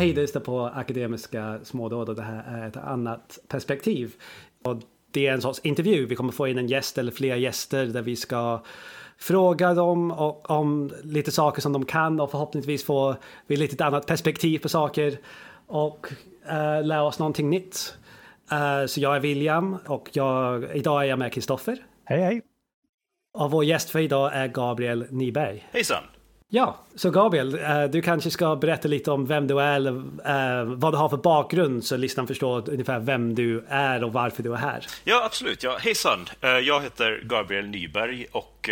Hej, du lyssnar på Akademiska smådåd och det här är ett annat perspektiv. Och det är en sorts intervju. Vi kommer få in en gäst eller flera gäster där vi ska fråga dem och, om lite saker som de kan och förhoppningsvis få ett lite annat perspektiv på saker och uh, lära oss någonting nytt. Uh, så jag är William och jag, idag är jag med Kristoffer. Hej hej! Och vår gäst för idag är Gabriel Nyberg. Hejsan! Ja, så Gabriel, uh, du kanske ska berätta lite om vem du är eller vad du har för bakgrund så lyssnaren förstår ungefär vem du är och varför du är här. Ja, absolut. Ja, hejsan! Jag heter Gabriel Nyberg och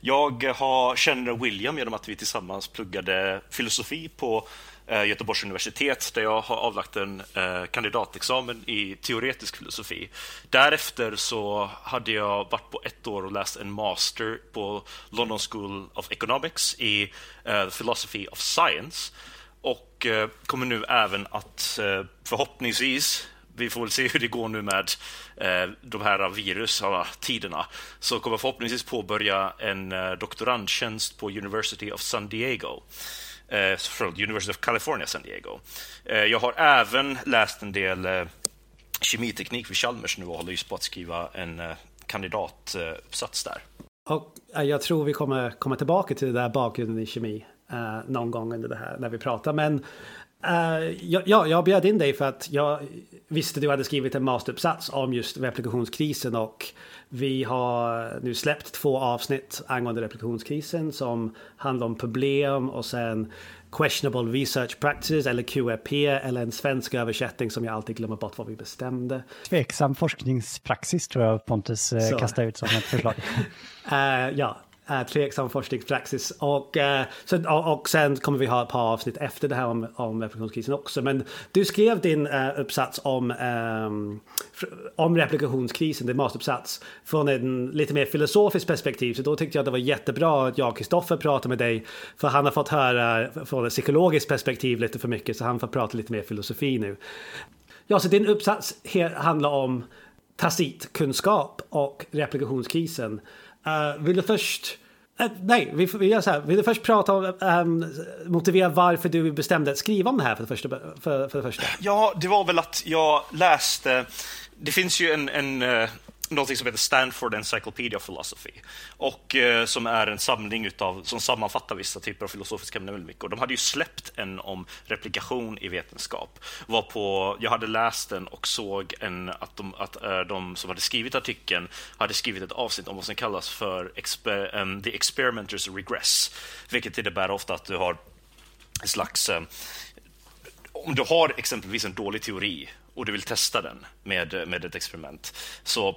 jag har, känner William genom att vi tillsammans pluggade filosofi på Eh, Eh, Göteborgs universitet där jag har avlagt en eh, kandidatexamen i teoretisk filosofi. Därefter så hade jag varit på ett år och läst en master på London School of Economics i eh, Philosophy of Science och kommer nu även att förhoppningsvis vi får väl se hur det går nu med eh, de här virustiderna. Så kommer förhoppningsvis påbörja en eh, doktorandtjänst på University of San Diego eh, Eh, från University of California, San Diego. Eh, jag har även läst en del eh, kemiteknik vid Chalmers nu och håller just på att skriva en eh, kandidatuppsats där. Och eh, jag tror vi kommer komma tillbaka till det där bakgrunden i kemi eh, någon gång under det här när vi pratar. Men Uh, ja, jag bjöd in dig för att jag visste du hade skrivit en masteruppsats om just replikationskrisen och vi har nu släppt två avsnitt angående replikationskrisen som handlar om problem och sen questionable research practices eller QRP eller en svensk översättning som jag alltid glömmer bort vad vi bestämde. Tveksam forskningspraxis tror jag Pontus eh, kastade ut som ett förslag. uh, ja, Eh, tveksam forskningspraxis. Och, eh, och, och, sen kommer vi ha ett par avsnitt efter det här om, om replikationskrisen också. Men du skrev din eh, uppsats om, ehm, om replikationskrisen, din masteruppsats, från en lite mer filosofisk perspektiv. Så då tyckte jag det var jättebra att jag och Kristoffer pratade med dig. För han har fått höra från ett psykologiskt perspektiv lite för mycket, så han får prata lite mer filosofi nu. Ja, så din uppsats handlar om tacitkunskap och replikationskrisen. Uh, vill du först... Uh, nej, vi, vi gör så här. Vill du först prata om... Um, motivera varför du bestämde att skriva om det här för det första? För, för det första? Ja, det var väl att jag läste... Det finns ju en, en uh, någonting som heter Stanford Encyclopedia of Philosophy och eh, som är en samling utav, som sammanfattar vissa typer av filosofiska ämnen mycket. Och de hade ju släppt en om replikation i vetenskap. Var på, jag hade läst den och såg en, att, de, att eh, de som hade skrivit artikeln hade skrivit ett avsnitt om vad som kallas för exper, um, the experimenters regress, vilket innebär ofta att du har en slags um, om du har exempelvis en dålig teori och du vill testa den med, med ett experiment så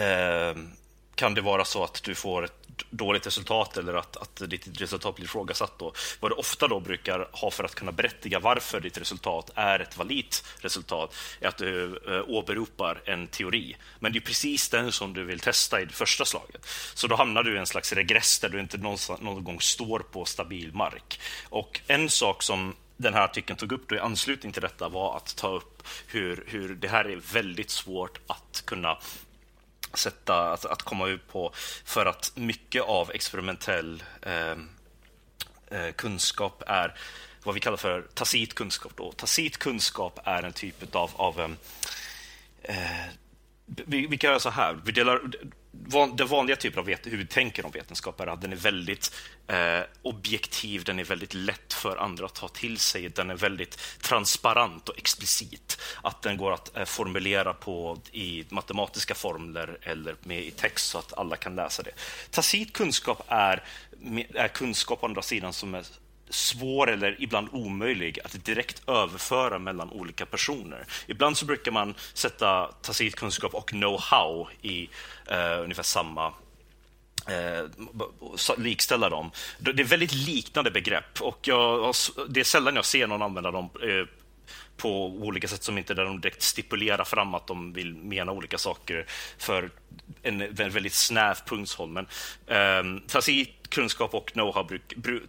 Ehm, kan det vara så att du får ett dåligt resultat eller att, att ditt resultat blir ifrågasatt. Då. Vad du ofta då brukar ha för att kunna berättiga varför ditt resultat är ett validt resultat är att du eh, åberopar en teori. Men det är precis den som du vill testa i det första slaget. Så då hamnar du i en slags regress där du inte någon gång står på stabil mark. Och en sak som den här artikeln tog upp då i anslutning till detta var att ta upp hur, hur det här är väldigt svårt att kunna sätta, att, att komma ut på för att mycket av experimentell eh, eh, kunskap är vad vi kallar för tacit kunskap. Då. Tacit kunskap är en typ av, av eh, vi, vi kan göra så här. Vi delar, van, den vanliga typen av vet, hur vi tänker om vetenskap är att den är väldigt eh, objektiv, den är väldigt lätt för andra att ta till sig, den är väldigt transparent och explicit. Att den går att eh, formulera på i matematiska formler eller med i text så att alla kan läsa det. Tacit kunskap är, är kunskap på andra sidan som är svår eller ibland omöjlig att direkt överföra mellan olika personer. Ibland så brukar man sätta tacit kunskap och know-how i eh, ungefär samma Eh, likställa dem. Det är väldigt liknande begrepp och jag, det är sällan jag ser någon använda dem eh, på olika sätt som inte där de direkt stipulerar fram att de vill mena olika saker för en, en väldigt snäv punktshåll. Men eh, tacit kunskap och know-how,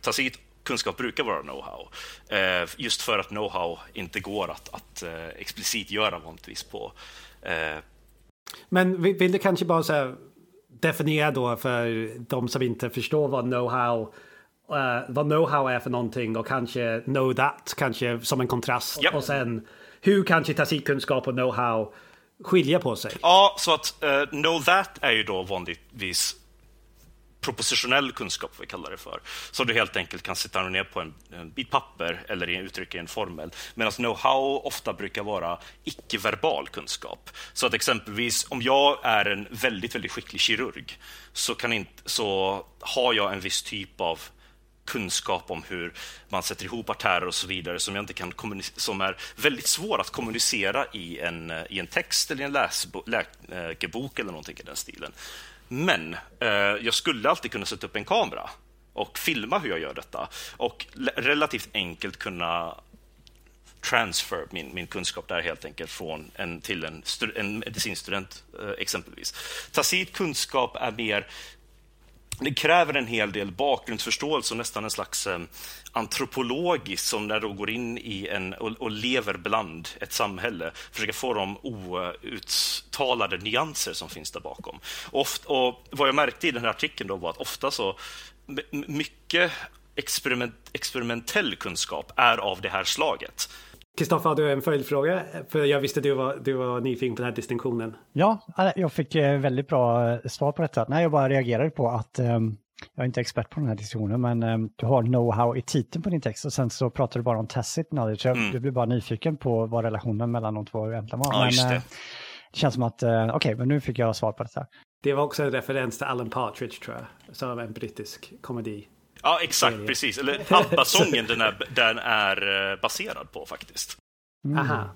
tacit kunskap brukar vara know-how. Eh, just för att know-how inte går att, att eh, explicit göra vanligtvis på. Eh. Men vill du kanske bara så definiera då för de som inte förstår vad know-how vad know-how är för någonting och kanske know that kanske som en kontrast. Yep. Och sen hur kanske tacitkunskap och know-how skiljer på sig. Ja, så att uh, know that är ju då vanligtvis propositionell kunskap, vi kallar det för. som du helt enkelt kan sitta ner på en, en bit papper eller uttrycka i en formel. Medan know-how ofta brukar vara icke-verbal kunskap. Så att exempelvis om jag är en väldigt, väldigt skicklig kirurg så, kan inte, så har jag en viss typ av kunskap om hur man sätter ihop artärer och så vidare som, jag inte kan som är väldigt svår att kommunicera i en, i en text eller i en läkebok eh, eller någonting i den stilen. Men eh, jag skulle alltid kunna sätta upp en kamera och filma hur jag gör detta och relativt enkelt kunna transfer min, min kunskap där helt enkelt från en till en, en medicinstudent eh, exempelvis. Tacit kunskap är mer det kräver en hel del bakgrundsförståelse och nästan en slags eh, som när du går in i en och, och, lever bland ett samhälle, försöker få de outtalade nyanser som finns där bakom. Oft, och vad jag märkte i den här artikeln då var att ofta så mycket experiment, experimentell kunskap är av det här slaget. Kristoffer, har du en följdfråga? För jag visste att du var, du var nyfiken på den här distinktionen. Ja, jag fick eh, väldigt bra eh, svar på detta. Nej, jag bara reagerade på att um, jag är inte expert på den här distinktionen, men um, du har know-how i titeln på din text och sen så pratar du bara om tacit knowledge. Mm. jag blir bara nyfiken på vad relationen mellan de två egentligen var. Ja, men, just det. Det känns som att, uh, okej, okay, men nu fick jag svar på detta. Det var också en referens till Alan Partridge tror jag, som en brittisk komedi. Ja, exakt, precis. Eller ABBA-sången den är, den är baserad på faktiskt. Mm. Aha.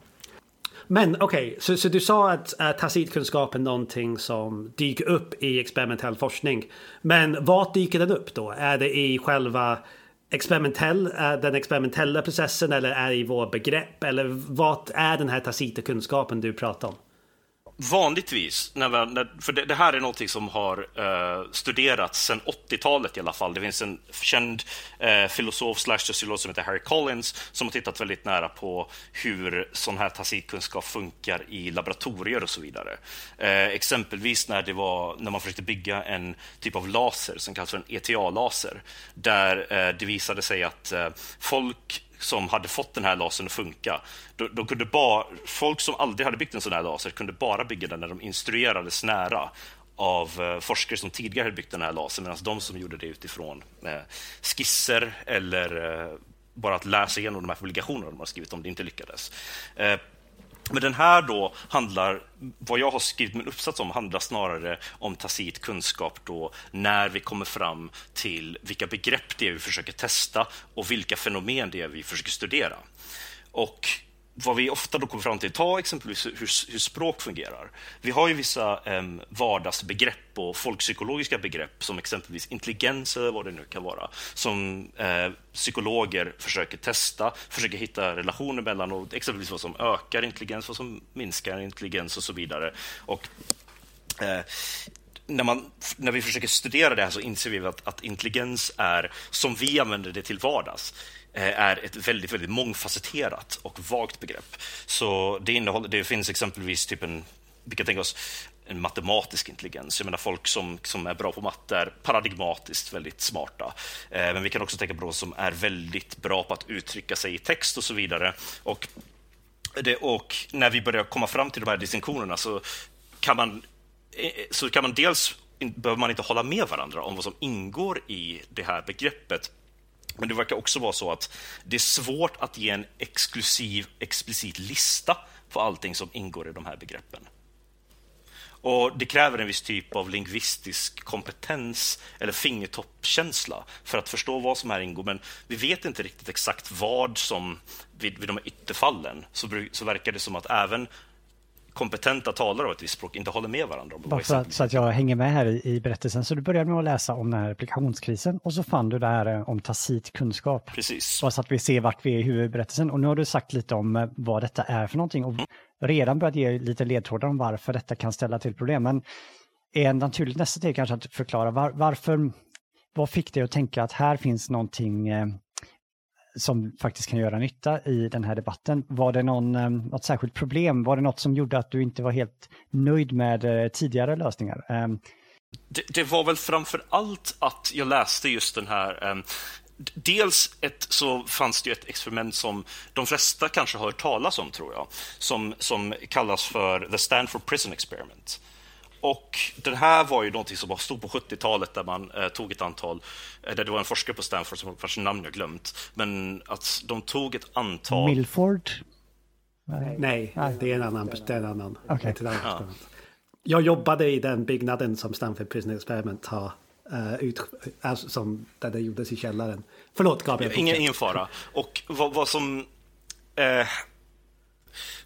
Men okej, okay, så, så du sa att uh, tacitkunskap är någonting som dyker upp i experimentell forskning. Men vart dyker den upp då? Är det i själva experimentell, uh, den experimentella processen eller är det i våra begrepp? Eller vart är den här tacita kunskapen du pratar om? Vanligtvis, när vi, när, för det, det, här är något som har eh, studerats sedan 80-talet i alla fall. Det finns en känd eh, filosof slash sociolog som heter Harry Collins som har tittat väldigt nära på hur sån här tacitkunskap funkar i laboratorier och så vidare. Eh, exempelvis när, det var, när man försökte bygga en typ av laser som kallas för en ETA-laser där eh, det visade sig att eh, folk som hade fått den här lasern att funka. De, de kunde bara, folk som aldrig hade byggt en sån här laser kunde bara bygga den när de instruerades nära av eh, forskare som tidigare hade byggt den här lasern medan de som gjorde det utifrån eh, skisser eller eh, bara att läsa igenom de här publikationerna de har skrivit om det inte lyckades. Eh, men den här då handlar, vad jag har skrivit min uppsats om, handlar snarare om tacit kunskap då när vi kommer fram till vilka begrepp det är vi försöker testa och vilka fenomen det är vi försöker studera. Och vad vi ofta då kommer fram till, ta exempelvis hur, hur språk fungerar. Vi har ju vissa eh, vardagsbegrepp och folkpsykologiska begrepp som exempelvis intelligens eller vad det nu kan vara, som eh, psykologer försöker testa, försöker hitta relationer mellan och exempelvis vad som ökar intelligens, vad som minskar intelligens och så vidare. Och, eh, när, man, när vi försöker studera det här så inser vi att, att intelligens är, som vi använder det till vardags, Eh, är ett väldigt, väldigt mångfacetterat och vagt begrepp. Så det, innehåller, det finns exempelvis typ en, vi kan tänka oss en matematisk intelligens. Jag menar folk som, som är bra på matte är paradigmatiskt väldigt smarta. Eh, men vi kan också tänka på de som är väldigt bra på att uttrycka sig i text och så vidare. Och, det, och när vi börjar komma fram till de här distinktionerna så kan man, eh, så kan man dels behöver man inte hålla med varandra om vad som ingår i det här begreppet men det verkar också vara så att det är svårt att ge en exklusiv, explicit lista på allting som ingår i de här begreppen. Och Det kräver en viss typ av lingvistisk kompetens eller fingertoppkänsla för att förstå vad som här ingår. Men vi vet inte riktigt exakt vad som, vid, vid de här ytterfallen, så, så verkar det som att även kompetenta talare av ett visst språk inte håller med varandra. Bara för att, så att jag hänger med här i, i berättelsen. Så du började med att läsa om den här applikationskrisen och så fann du det här eh, om tacit kunskap. Precis. Bara så att vi ser vart vi är i huvudberättelsen. Och nu har du sagt lite om eh, vad detta är för någonting och mm. redan börjat ge lite ledtrådar om varför detta kan ställa till problem. Men är en naturligt nästa steg kanske att förklara var, varför, vad fick dig att tänka att här finns någonting eh, som faktiskt kan göra nytta i den här debatten. Var det någon, eh, något särskilt problem? Var det något som gjorde att du inte var helt nöjd med eh, tidigare lösningar? Ehm, det, det, var väl framför allt att jag läste just den här ehm, Dels ett, så fanns det ett experiment som de flesta kanske har hört talas om, tror jag, som, som kallas för The Stanford Prison Experiment. Och den här var ju någonting som stod på 70-talet där man eh, tog ett antal, eh, där det var en forskare på Stanford som vars namn jag glömt, men att de tog ett antal... Milford? Nej, Nej, det är en annan. Det är en annan. Okay. Ja. Jag jobbade i den byggnaden som Stanford Prison Experiment har uh, ut, alltså, som där det gjordes i källaren. Förlåt Gabriel. Ingen, ingen fara. Och vad, vad som... Eh,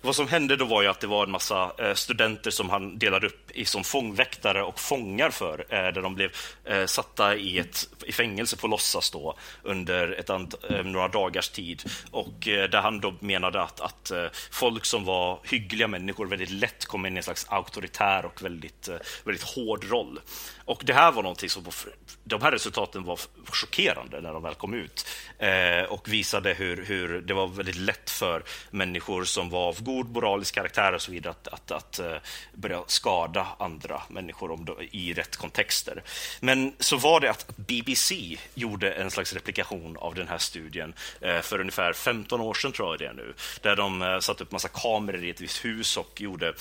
vad som hände då var ju att det var en massa eh, studenter som han delade upp i som fångväktare och fångar för, eh, där de blev eh, satta i, ett, i fängelse på låtsas då under ett ant, några dagars tid. Och där han då menade att, att folk som var hyggliga människor väldigt lätt kom in i en slags auktoritär och väldigt, väldigt hård roll. Och det här var någonting som de här resultaten var chockerande när de väl kom ut eh, och visade hur, hur det var väldigt lätt för människor som var av god moralisk karaktär och så vidare att, att, att eh, börja skada andra människor om, i rätt kontexter. Men så var det att BBC gjorde en slags replikation av den här studien eh, för ungefär 15 år sedan, tror jag det är nu, där de eh, satte upp massa kameror i ett visst hus och gjorde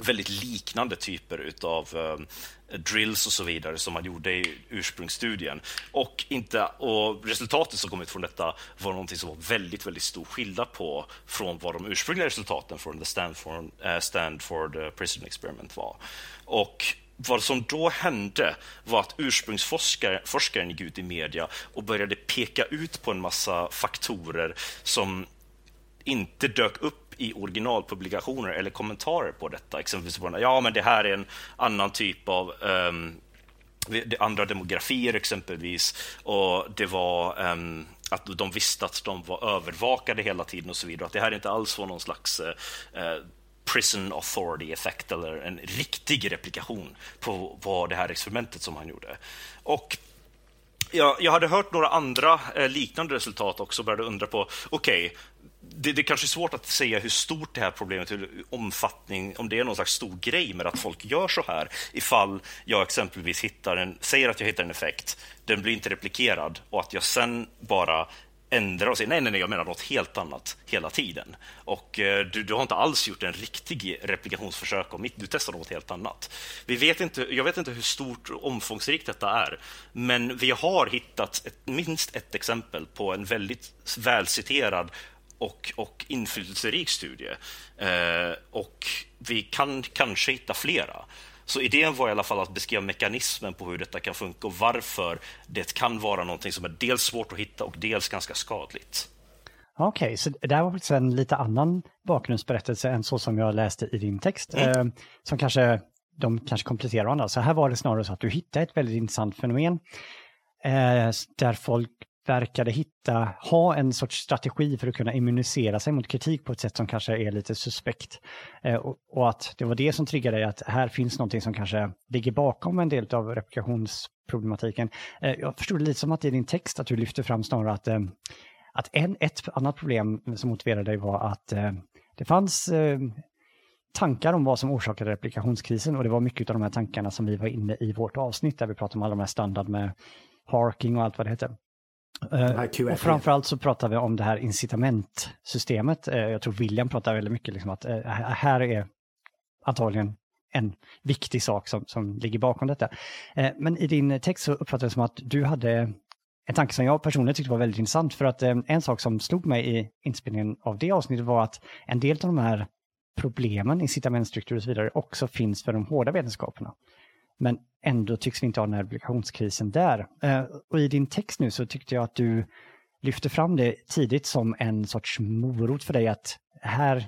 väldigt liknande typer av eh, drills och så vidare som man gjorde i ursprungsstudien. Och, inte, och resultatet som kom ut från detta var någonting som var väldigt, väldigt stor skillnad på från vad de ursprungliga resultaten från the Stanford, eh, Stanford eh, Prison Experiment var. Och vad som då hände var att ursprungsforskaren gick ut i media och började peka ut på en massa faktorer som inte dök upp i originalpublikationer eller kommentarer på detta. Exempelvis på ja, men det här är en annan typ av um, andra demografier exempelvis. Och det var um, att de visste att de var övervakade hela tiden och så vidare. Att det här inte alls var någon slags uh, prison authority effekt eller en riktig replikation på, vad det här experimentet som han gjorde. Och jag, jag hade hört några andra eh, liknande resultat också och började undra på, okej, okay, det, det kanske är svårt att säga hur stort det här problemet, hur omfattning, om det är någon slags stor grej med att folk gör så här. Ifall jag exempelvis hittar en, säger att jag hittar en effekt, den blir inte replikerad och att jag sen bara ändrar och säger nej, nej, nej, jag menar något helt annat hela tiden. Och eh, du, du, har inte alls gjort en riktig replikationsförsök om mitt, du testar något helt annat. Vi vet inte, jag vet inte hur stort och omfångsrikt detta är, men vi har hittat ett, minst ett exempel på en väldigt välciterad och, och inflytelserik studie. Eh, och vi kan kanske hitta flera. Så idén var i alla fall att beskriva mekanismen på hur detta kan funka och varför det kan vara någonting som är dels svårt att hitta och dels ganska skadligt. Okej, okay, så det här var faktiskt en lite annan bakgrundsberättelse än så som jag läste i din text. Mm. Eh, som kanske, de kanske kompletterar varandra. Så här var det snarare så att du hittade ett väldigt intressant fenomen eh, där folk verkade hitta, ha en sorts strategi för att kunna immunisera sig mot kritik på ett sätt som kanske är lite suspekt. Eh, och, och, att det var det som triggade dig att här finns någonting som kanske ligger bakom en del av replikationsproblematiken. Eh, jag förstod det lite som att i din text att du lyfter fram snarare att, eh, att en, ett annat problem som motiverade dig var att eh, det fanns eh, tankar om vad som orsakade replikationskrisen och det var mycket av de här tankarna som vi var inne i vårt avsnitt där vi pratade om alla de här standard med harking och allt vad det heter. Uh, och framförallt så pratar vi om det här incitamentsystemet. Uh, jag tror William pratar väldigt mycket liksom att uh, här är antagligen en viktig sak som, som ligger bakom detta. men i din text så uppfattade jag som att du hade en tanke som jag personligen tyckte var väldigt intressant för att en sak som slog mig i inspelningen av det avsnittet var att en del av de här problemen, incitamentstruktur och så vidare också finns för de hårda vetenskaperna. Men ändå tycks vi inte ha den här obligationskrisen där. Eh, och i din text nu så tyckte jag att du lyfte fram det tidigt som en sorts morot för dig att här,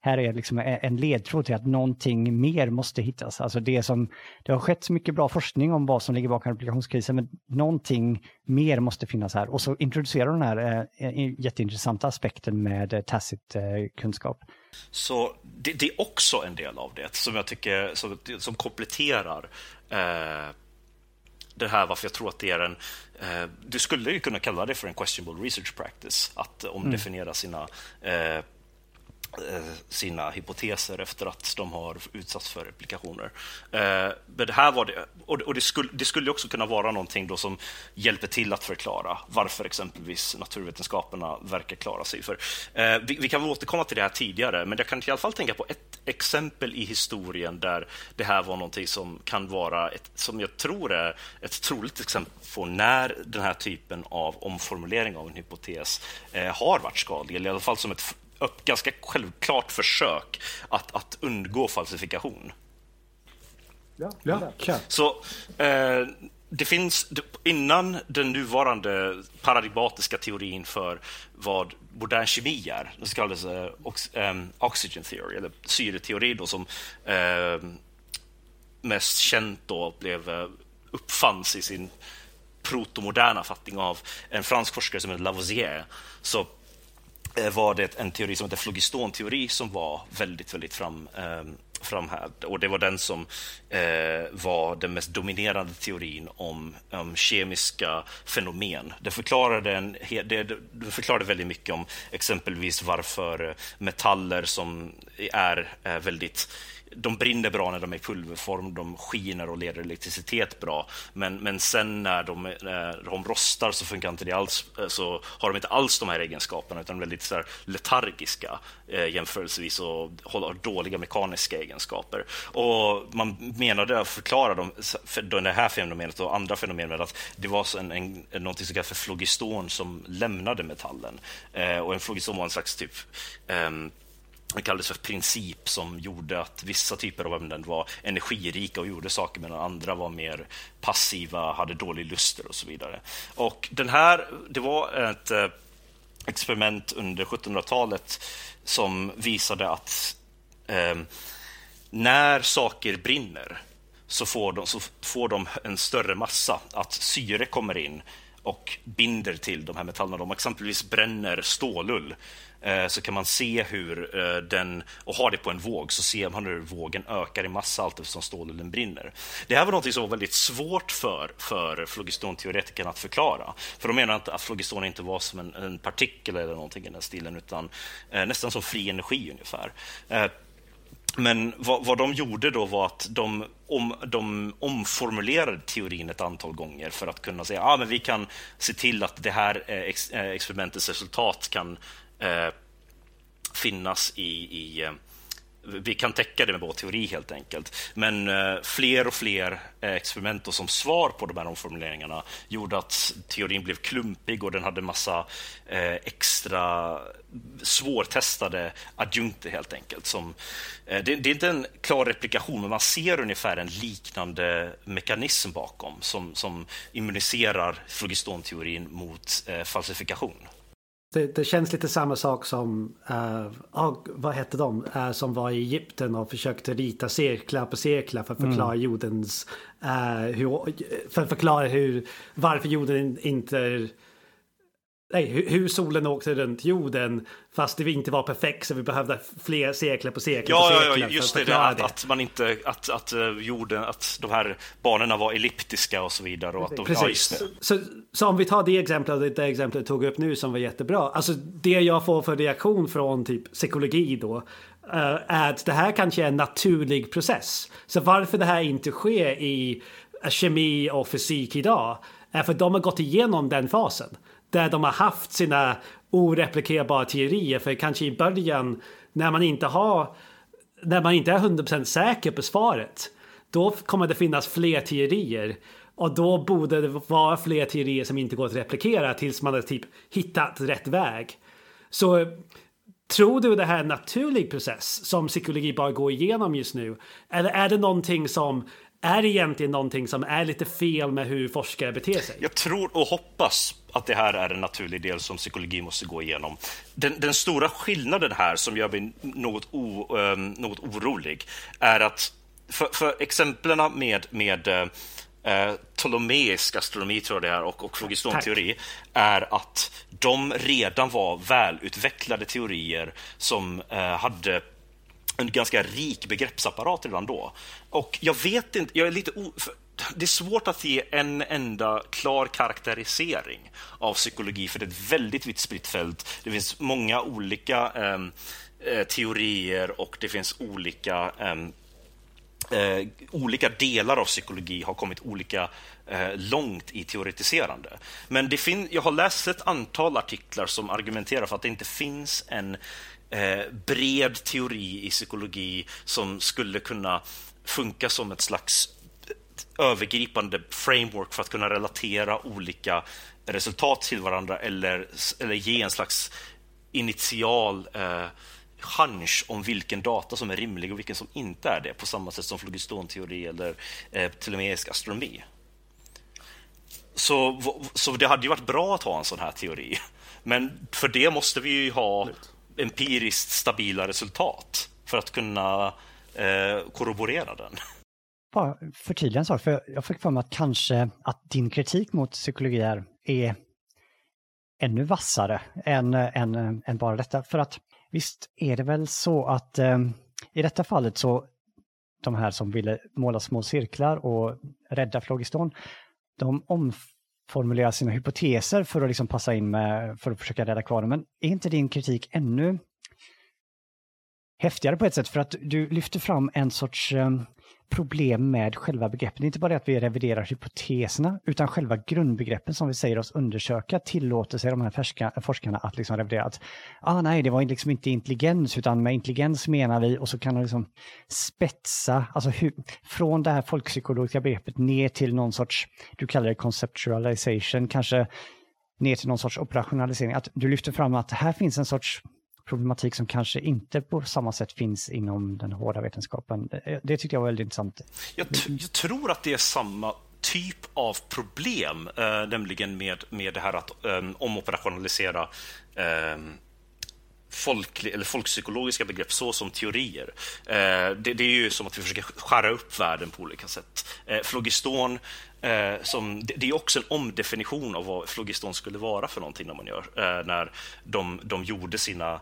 här är liksom e-, en ledtråd till att någonting mer måste hittas. Alltså det som, det har skett så mycket bra forskning om vad som ligger bakom obligationskrisen, men någonting mer måste finnas här. Och så introducerar du den här eh, jätteintressanta aspekten med eh, tacit eh, kunskap. Så det, det, är också en del av det som jag tycker som, som kompletterar eh, det här varför jag tror att det är en... Eh, du skulle ju kunna kalla det för en questionable research practice, att omdefiniera mm. sina eh, Eh, Eh, sina hypoteser efter att de har utsatts för replikationer. Eh, men det här var det, och det skulle, det skulle också kunna vara någonting då som hjälper till att förklara varför exempelvis naturvetenskaperna verkar klara sig. För, eh, vi, vi, kan väl återkomma till det här tidigare, men jag kan i alla fall tänka på ett exempel i historien där det här var någonting som kan vara, ett, som jag tror är ett troligt exempel på när den här typen av omformulering av en hypotes har varit skadlig, eller i alla fall som ett upp ganska självklart försök att, att undgå falsifikation. Ja, ja, ja. Så eh, det finns, innan den nuvarande paradigmatiska teorin för vad modern kemi är, den så kallades eh, ox, eh, oxygen theory, eller syreteori då, som eh, mest känt då blev eh, uppfanns i sin protomoderna fattning av en fransk forskare som heter Lavoisier. Så Eh, var det en teori som heter flogistonteori som var väldigt, väldigt fram, eh, framhävd. Och det var den som eh, var den mest dominerande teorin om, om kemiska fenomen. Det förklarade, en, det, det förklarade väldigt mycket om exempelvis varför metaller som är, är väldigt de brinner bra när de är i pulverform, de skiner och leder elektricitet bra. Men, men sen när de, när de rostar så funkar inte det alls, eh, så har de inte alls de här egenskaperna utan väldigt så här, letargiska eh, jämförelsevis och har dåliga mekaniska egenskaper. Och man menade att förklara dem, för det här fenomenet och andra fenomen med att det var en, en, något som kallas för flogiston som lämnade metallen. Eh, och en flogiston var en slags typ eh, det kallades för princip som gjorde att vissa typer av ämnen var energirika och gjorde saker medan andra var mer passiva, hade dålig luster och så vidare. Och den här, det var ett eh, experiment under 1700-talet som visade att eh, när saker brinner så får, de, så får de en större massa, att syre kommer in och binder till de här metallerna. De exempelvis bränner stålull Eh, så kan man se hur eh, den, och har det på en våg, så ser man hur vågen ökar i massa allt eftersom stålullen brinner. Det här var något som var väldigt svårt för, för flogistonteoretikerna att förklara. För de menar att flogiston inte var som en, en partikel eller någonting i den stilen, utan eh, nästan som fri energi ungefär. Eh, men vad, vad, de gjorde då var att de, om, de omformulerade teorin ett antal gånger för att kunna säga att ah, vi kan se till att det här eh, ex, experimentets resultat kan Eh, finnas i, i eh, vi kan täcka det med vår teori helt enkelt. Men eh, fler och fler eh, experiment och som svar på de här omformuleringarna gjorde att teorin blev klumpig och den hade massa eh, extra svårtestade adjunkter helt enkelt. Som, eh, det, det, är inte en klar replikation, men man ser ungefär en liknande mekanism bakom som, som immuniserar flogistonteorin mot eh, falsifikation. Det, det, känns lite samma sak som, uh, vad hette de, uh, som var i Egypten och försökte rita cirklar på cirklar för att förklara mm. jordens, uh, hur, för att förklara hur, varför jorden inte nej, hur solen åkte runt jorden fast det inte var perfekt så vi behövde fler sekler på sekler ja, på sekler. Ja, just det, det, att, att, man inte, att, att eh, jorden, att de här banorna var elliptiska och så vidare. Och att de, Precis. Ja, så, så, om vi tar det exemplet, det exemplet du tog upp nu som var jättebra. Alltså det jag får för reaktion från typ psykologi då uh, är att det här kanske är en naturlig process. Så varför det här inte sker i kemi och fysik idag är för att de har gått igenom den fasen där de har haft sina oreplikerbara teorier. För kanske i början när man inte har när man inte är 100% säker på svaret. Då kommer det finnas fler teorier. Och då borde det vara fler teorier som inte går att replikera tills man har typ hittat rätt väg. Så tror du det här är en naturlig process som psykologi bara går igenom just nu? Eller är det någonting som är egentligen någonting som är lite fel med hur forskare beter sig? Jag tror och hoppas att det här är en naturlig del som psykologi måste gå igenom. Den, den stora skillnaden här som gör mig något, o, um, något orolig är att för, för exemplen med, med uh, Ptolemeisk astronomi tror jag det är, och, och flogistonteori är att de redan var välutvecklade teorier som uh, hade en ganska rik begreppsapparat redan då. Och jag vet inte, jag är lite o, det är svårt att ge en enda klar karaktärisering av psykologi, för det är ett väldigt vitt spritt fält. Det finns många olika ehm, eh, teorier och det finns olika ehm, eh, olika delar av psykologi har kommit olika eh, långt i teoretiserande. Men det fin jag har läst ett antal artiklar som argumenterar för att det inte finns en eh, bred teori i psykologi som skulle kunna funka som ett slags övergripande framework för att kunna relatera olika resultat till varandra eller, eller ge en slags initial eh, hunch om vilken data som är rimlig och vilken som inte är det på samma sätt som flogistonteori eller eh, ptolemeisk astronomi. Så, så det hade ju varit bra att ha en sån här teori. Men för det måste vi ju ha empiriskt stabila resultat för att kunna eh, korroborera den. Bara förtydliga en sak, för jag fick för mig att kanske att din kritik mot psykologi är, är ännu vassare än, än, än bara detta. För att visst är det väl så att eh, i detta fallet så de här som ville måla små cirklar och rädda flogiston, de omformulerar sina hypoteser för att liksom passa in med, för att försöka rädda kvar dem. Men är inte din kritik ännu häftigare på ett sätt för att du lyfter fram en sorts eh, problem med själva begreppen. Det är inte bara det att vi reviderar hypoteserna, utan själva grundbegreppen som vi säger oss undersöka tillåter sig de här färska, forskarna att liksom revidera. Att, ah, nej, det var liksom inte intelligens, utan med intelligens menar vi, och så kan de liksom spetsa, alltså hur, från det här folkpsykologiska begreppet ner till någon sorts, du kallar det conceptualization, kanske ner till någon sorts operationalisering. Att du lyfter fram att här finns en sorts problematik som kanske inte på samma sätt finns inom den hårda vetenskapen. Det, tyckte jag var väldigt intressant. Jag, jag, tror att det är samma typ av problem, eh, nämligen med, med det här att eh, omoperationalisera eh, folklig, eller folkpsykologiska begrepp så som teorier. Eh, det, det, är ju som att vi försöker skära upp världen på olika sätt. Eh, flogiston Eh, som, det, det är också en omdefinition av vad flogiston skulle vara för någonting när man gör, eh, när de, de gjorde sina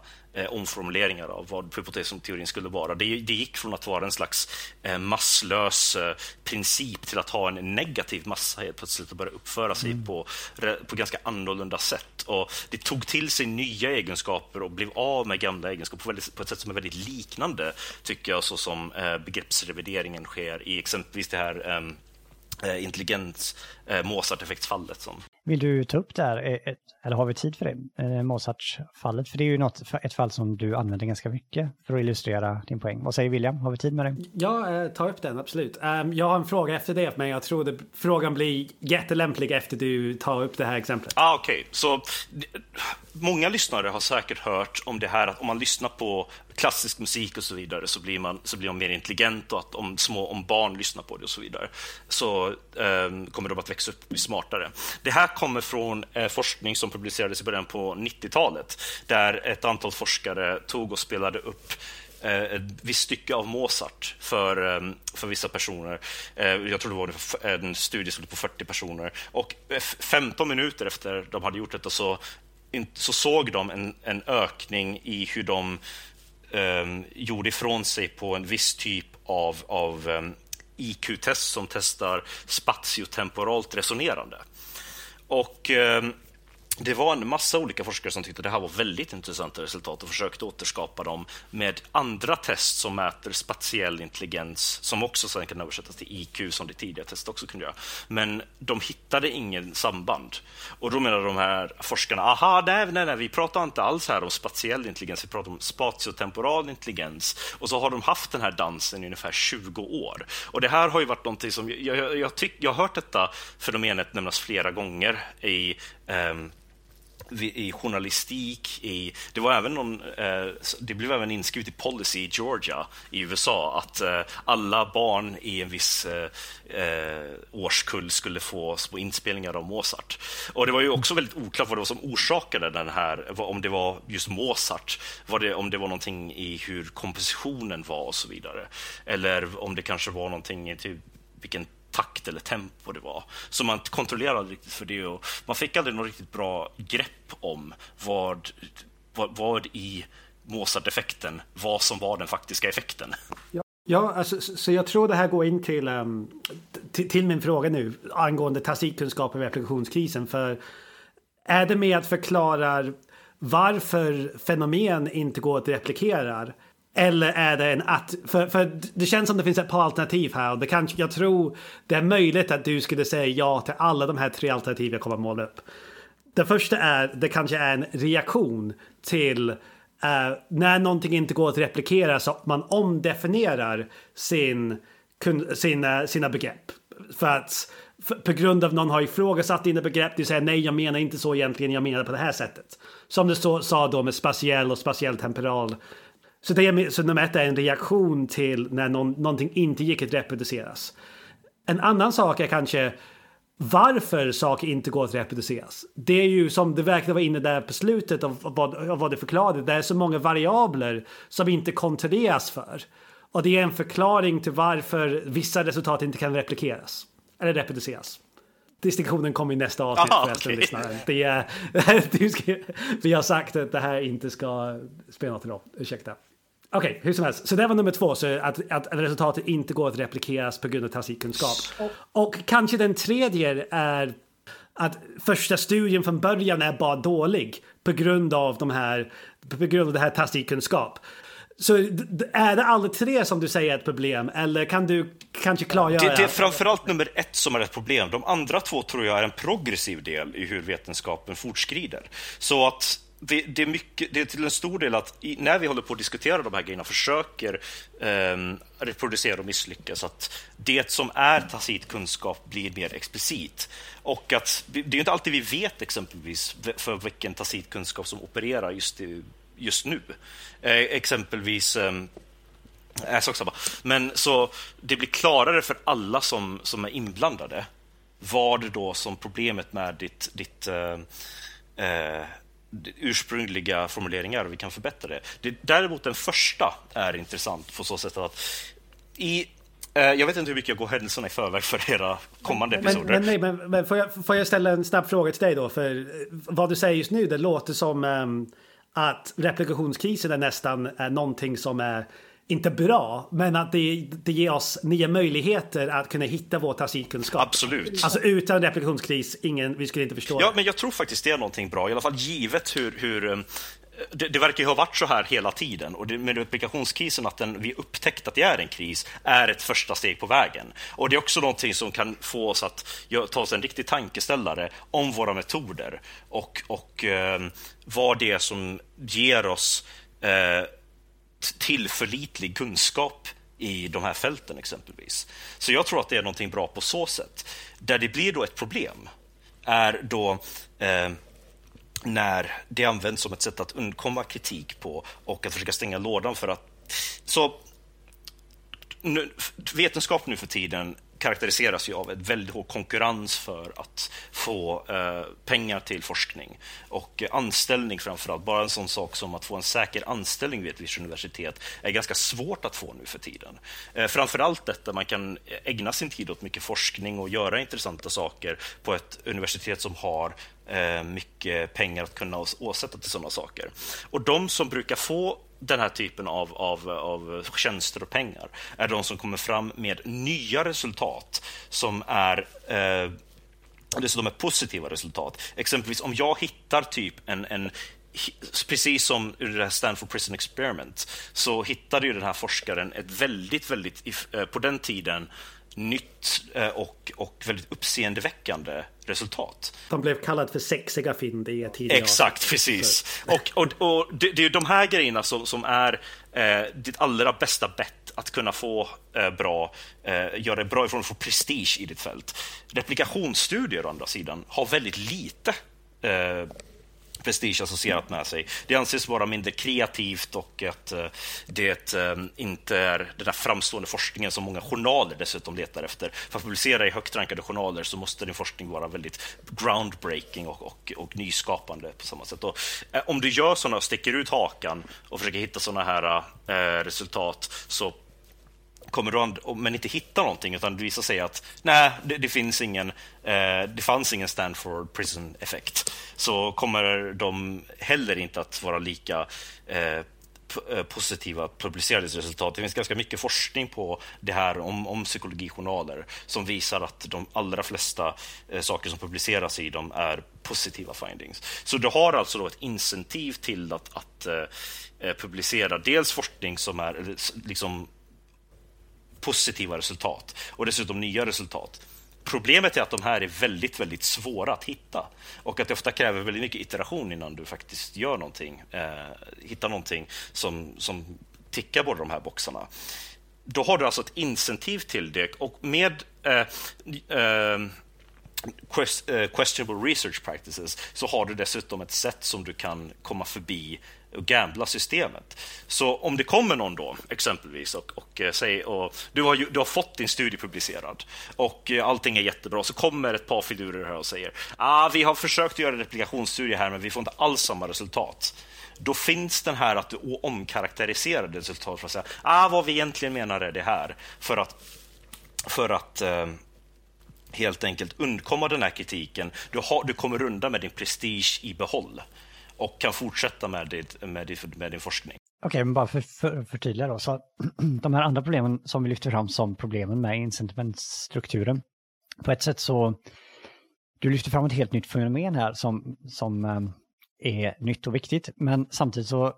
omformuleringar av vad hypotesen teorin skulle vara. Det, det, gick från att vara en slags eh, masslös eh, princip till att ha en negativ massa helt plötsligt och börja uppföra sig mm. på, på ganska annorlunda sätt. Och det tog till sig nya egenskaper och blev av med gamla egenskaper på, väldigt, på ett sätt som är väldigt liknande, tycker jag, så som eh, begreppsrevideringen sker i exempelvis det här ehm, eh, intelligens eh, Mozart-effektsfallet. Som... Vill du ta upp det här, eh, eller har vi tid för det, eh, Mozart-fallet? För det är ju något, ett fall som du använder ganska mycket för att illustrera din poäng. Vad säger William, har vi tid med det? Ja, ta upp den, absolut. Ehm, jag har en fråga efter det, men jag tror att frågan blir jättelämplig efter du tar upp det här exemplet. Ah, Okej, okay. så många lyssnare har säkert hört om det här att om man lyssnar på klassisk musik och så vidare så blir man, så blir man mer intelligent och att om, små, om barn lyssnar på det och så vidare så eh, kommer de att växa upp och bli smartare. Det här kommer från eh, forskning som publicerades i början på 90-talet där ett antal forskare tog och spelade upp eh, ett visst stycke av Mozart för, ehm, för vissa personer. Eh, jag tror det var en studie som på 40 personer. Och eh, 15 minuter efter de hade gjort detta så, så såg de en, en ökning i hur de um, gjorde ifrån sig på en viss typ av, av ehm, um, IQ-test som testar spatiotemporalt resonerande. Och um, det var en massa olika forskare som tyckte att det här var väldigt intressanta resultat och försökte återskapa dem med andra test som mäter spatiell intelligens som också sen kan översättas till IQ som det tidigare testet också kunde göra. Men de hittade ingen samband. Och då menade de här forskarna, aha, nej, nej, nej, vi pratar inte alls här om spatiell intelligens, vi pratar om spatiotemporal intelligens. Och så har de haft den här dansen i ungefär 20 år. Och det här har ju varit någonting som, jag, jag, jag, tyck, jag har hört detta fenomenet nämnas flera gånger i um, i journalistik. I, det, var även någon, eh, det blev även inskrivet i policy i Georgia i USA att eh, alla barn i en viss eh, eh, årskull skulle få små inspelningar av Mozart. Och Det var ju också väldigt oklart vad det var som orsakade den här, om det var just Mozart, var det, om det var någonting i hur kompositionen var och så vidare. Eller om det kanske var någonting i typ vilken takt eller tempo det var. Så man kontrollerade riktigt för det och man fick aldrig något riktigt bra grepp om vad, vad, vad i Mozart-effekten vad som var den faktiska effekten. Ja. Ja, alltså, så jag tror det här går in till, ehm, um, till, till, min fråga nu angående tacitkunskap och replikationskrisen. För är det med att förklara varför fenomen inte går att replikera. Eller är det en att... För, för det känns som det finns ett par alternativ här. Och det kan, jag tror det är möjligt att du skulle säga ja till alla de här tre alternativen jag kommer att måla upp. Det första är, det kanske är en reaktion till uh, när någonting inte går att replikera så att man omdefinierar sin, sina, sina begrepp. För att för, på grund av någon har ifrågasatt dina begrepp, du säger nej jag menar inte så egentligen, jag menar på det här sättet. Som du så, sa då med spatiell och spatiell temporal. Så, det så nummer ett är en reaktion till när någon, någonting inte gick att reproduceras. En annan sak är kanske varför saker inte går att reproduceras. Det är ju som det verkar vara inne där på slutet av vad, av vad du förklarade. Det är så många variabler som inte kontrolleras för. Och det är en förklaring till varför vissa resultat inte kan replikeras. Eller reproduceras. Distinktionen kommer i nästa avsnitt Aha, förresten, okay. lyssnaren. Det är, vi har sagt att det här inte ska spela någon roll. Ursäkta. Okej, okay, hur som helst. Så det var nummer två, så att, att resultatet inte går att replikeras på grund av tacitkunskap. Och, kanske den tredje är att första studien från början är bara dålig på grund av de här på grund av det här tacitkunskap. Så är det alla tre som du säger är ett problem eller kan du kanske klargöra? Det, det är framförallt nummer ett som är ett problem. De andra två tror jag är en progressiv del i hur vetenskapen fortskrider. Så att det, det, är mycket, det är till en stor del att i, när vi håller på att diskutera de här grejerna försöker eh, reproducera och misslyckas, att det som är tacit kunskap blir mer explicit. Och att det är inte alltid vi vet exempelvis för vilken tacit kunskap som opererar just, just nu. Eh, exempelvis eh, sak samma. Men så det blir klarare för alla som, som är inblandade vad då som problemet med ditt, ditt eh, eh ursprungliga formuleringar och vi kan förbättra det. det. Däremot den första är intressant på så sätt att i eh, jag vet inte hur mycket jag går händelserna i förväg för era kommande men, episoder. Men, nej, men, men får, jag, får jag ställa en snabb fråga till dig då? För eh, vad du säger just nu, det låter som um, att replikationskrisen är nästan är någonting som är inte bra, men att det, det ger oss nya möjligheter att kunna hitta vår tacitkunskap. Absolut. Alltså utan replikationskris, ingen, vi skulle inte förstå Ja, det. men jag tror faktiskt det är någonting bra, i alla fall givet hur, hur um, det, det, verkar ju ha varit så här hela tiden och det, med replikationskrisen, att den, vi upptäckt att det är en kris, är ett första steg på vägen. Och det är också någonting som kan få oss att ta oss en riktig tankeställare om våra metoder och, och eh, vad det är som ger oss eh, tillförlitlig kunskap i de här fälten exempelvis. Så jag tror att det är någonting bra på så sätt. Där det blir då ett problem är då eh, när det används som ett sätt att undkomma kritik på och att försöka stänga lådan för att... Så nu, vetenskap nu för tiden karaktäriseras ju av en väldigt hård konkurrens för att få eh, pengar till forskning och anställning framför allt. Bara en sån sak som att få en säker anställning vid ett visst universitet är ganska svårt att få nu för tiden. Eh, framför allt detta, man kan ägna sin tid åt mycket forskning och göra intressanta saker på ett universitet som har eh, mycket pengar att kunna åsätta till sådana saker. Och de som brukar få den här typen av, av, av tjänster och pengar är de som kommer fram med nya resultat som är eh, dessutom är positiva resultat. Exempelvis om jag hittar typ en, en precis som i det här Stanford Prison Experiment så hittade ju den här forskaren ett väldigt, väldigt, eh, på den tiden nytt eh, och, och väldigt uppseendeväckande resultat. De blev kallade för sexiga fynd i tidigare Exakt, precis. Och, och, och det, det, är de här grejerna som, som är eh, ditt allra bästa bett att kunna få eh, bra, eh, göra det bra ifrån att få prestige i ditt fält. Replikationsstudier å andra sidan har väldigt lite eh, prestige associerat med sig. Det anses vara mindre kreativt och att eh, det eh, inte är den där framstående forskningen som många journaler dessutom letar efter. För att publicera i högt rankade journaler så måste din forskning vara väldigt groundbreaking och, och, och nyskapande på samma sätt. Och, eh, om du gör sådana, sticker ut hakan och försöker hitta sådana här resultat så kommer du men inte hitta någonting utan det visar sig att nej, det, det finns ingen, eh, det fanns ingen Stanford Prison-effekt så kommer de heller inte att vara lika eh, eh positiva publiceringsresultat. resultat. Det finns ganska mycket forskning på det här om, om psykologijournaler som visar att de allra flesta eh, saker som publiceras i dem är positiva findings. Så du har alltså då ett incentiv till att, att eh, publicera dels forskning som är liksom positiva resultat och dessutom nya resultat. Problemet är att de här är väldigt, väldigt svåra att hitta och att det ofta kräver väldigt mycket iteration innan du faktiskt gör någonting, eh, hittar någonting som, som tickar båda de här boxarna. Då har du alltså ett incentiv till det och med eh, eh, eh questionable research practices så har du dessutom ett sätt som du kan komma förbi och gambla systemet. Så om det kommer någon då, exempelvis, och, och, eh, säg, och du, har, du har fått din studie publicerad och eh, allting är jättebra, så kommer ett par filurer här och säger ah, vi har försökt göra en replikationsstudie här, men vi får inte alls samma resultat. Då finns den här att du omkaraktäriserar resultatet. för att säga ah, vad vi egentligen menar är det här, för att, för att eh, helt enkelt undkomma den här kritiken. Du, har, du kommer undan med din prestige i behåll och kan fortsätta med, ditt, med, ditt, med din forskning. Okej, okay, men bara för, för förtydliga då. Så de här andra problemen som vi lyfter fram som problemen med incitamentstrukturen. På ett sätt så, du lyfter fram ett helt nytt fenomen här som, som ehm, är nytt och viktigt. Men samtidigt så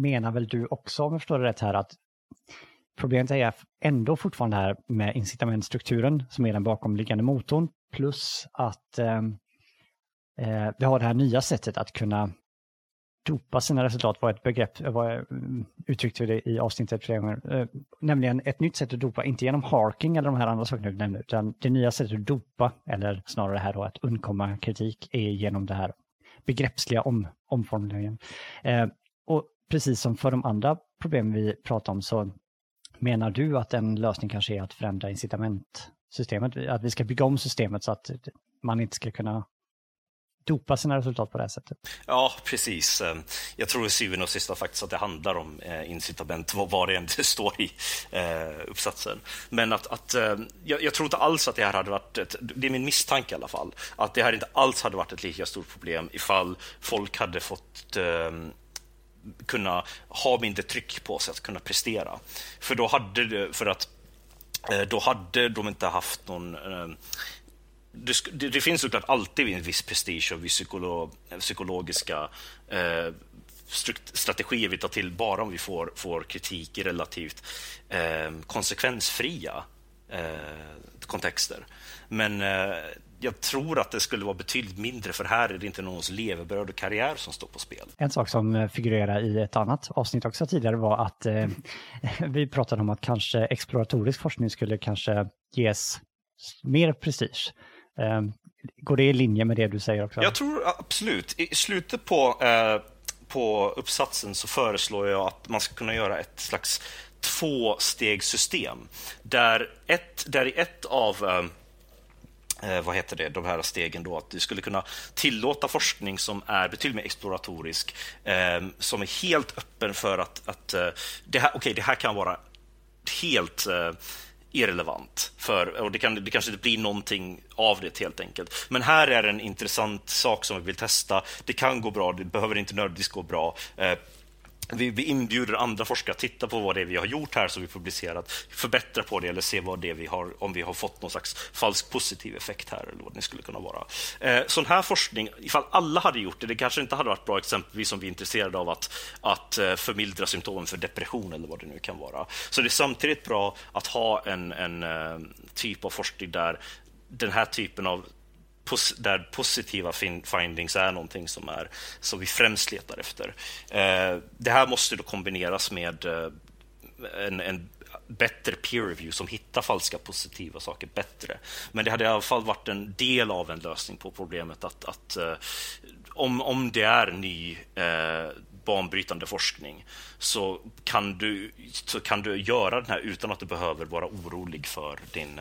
menar väl du också, om jag förstår det rätt här, att problemet är ändå fortfarande här med incitamentstrukturen som är den bakomliggande motorn. Plus att ehm, eh, vi har det här nya sättet att kunna dopa sina resultat var ett begrepp, eh, var, eh, uttryckte det i avsnittet flera gånger. Eh, nämligen ett nytt sätt att dopa, inte genom harking eller de här andra sakerna du nämnde, utan det nya sättet att dopa, eller snarare här då att undkomma kritik, är genom det här begreppsliga om, omformuleringen. Eh, och precis som för de andra problem vi pratar om så menar du att en lösning kanske är att förändra incitamentsystemet, att vi ska bygga om systemet så att man inte ska kunna dopa sina resultat på det här sättet. Ja, precis. Ehm, jag tror i syvende och sista faktiskt att det handlar om eh, incitament, vad det än står i eh, uppsatsen. Men att, att ehm, jag, jag, tror inte alls att det här hade varit, ett, det är min misstanke i alla fall, att det här inte alls hade varit ett lika stort problem ifall folk hade fått ehm, kunna ha mindre tryck på sig att kunna prestera. För då hade för att eh, då hade de inte haft någon det, det, finns såklart alltid en viss prestige och viss psykolo, psykologiska eh, strategier vi tar till bara om vi får, får kritik i relativt eh, konsekvensfria eh, kontexter. Men eh, jag tror att det skulle vara betydligt mindre, för här är det inte någons levebröd och karriär som står på spel. En sak som eh, figurerar i ett annat avsnitt också tidigare var att eh, vi pratade om att kanske exploratorisk forskning skulle kanske ges mer prestige. Ehm, går det i linje med det du säger också? Jag tror absolut. I slutet på, eh, på uppsatsen så föreslår jag att man ska kunna göra ett slags tvåstegssystem. Där, ett, där i ett av eh, eh, vad heter det, de här stegen då, att du skulle kunna tillåta forskning som är betydligt mer exploratorisk, eh, som är helt öppen för att, att eh, det, här, okay, det här kan vara helt eh, irrelevant. För, och det, kan, det kanske inte blir någonting av det helt enkelt. Men här är en intressant sak som vi vill testa. Det kan gå bra, det behöver inte nödvändigtvis gå bra. Eh, vi, vi, inbjuder andra forskare att titta på vad det är vi har gjort här som vi publicerat, förbättra på det eller se vad det vi har, om vi har fått någon slags falsk positiv effekt här eller vad det skulle kunna vara. Eh, sån här forskning, ifall alla hade gjort det, det kanske inte hade varit bra exempelvis om vi är intresserade av att, att eh, förmildra symptomen för depression eller vad det nu kan vara. Så det är samtidigt bra att ha en, en eh, typ av forskning där den här typen av där positiva findings är någonting som, är, som vi främst letar efter. Eh, det här måste då kombineras med eh, en, en bättre peer review som hittar falska positiva saker bättre. Men det hade i alla fall varit en del av en lösning på problemet att, att eh, om, om det är ny eh, banbrytande forskning så kan, du, så kan du göra den här utan att du behöver vara orolig för din,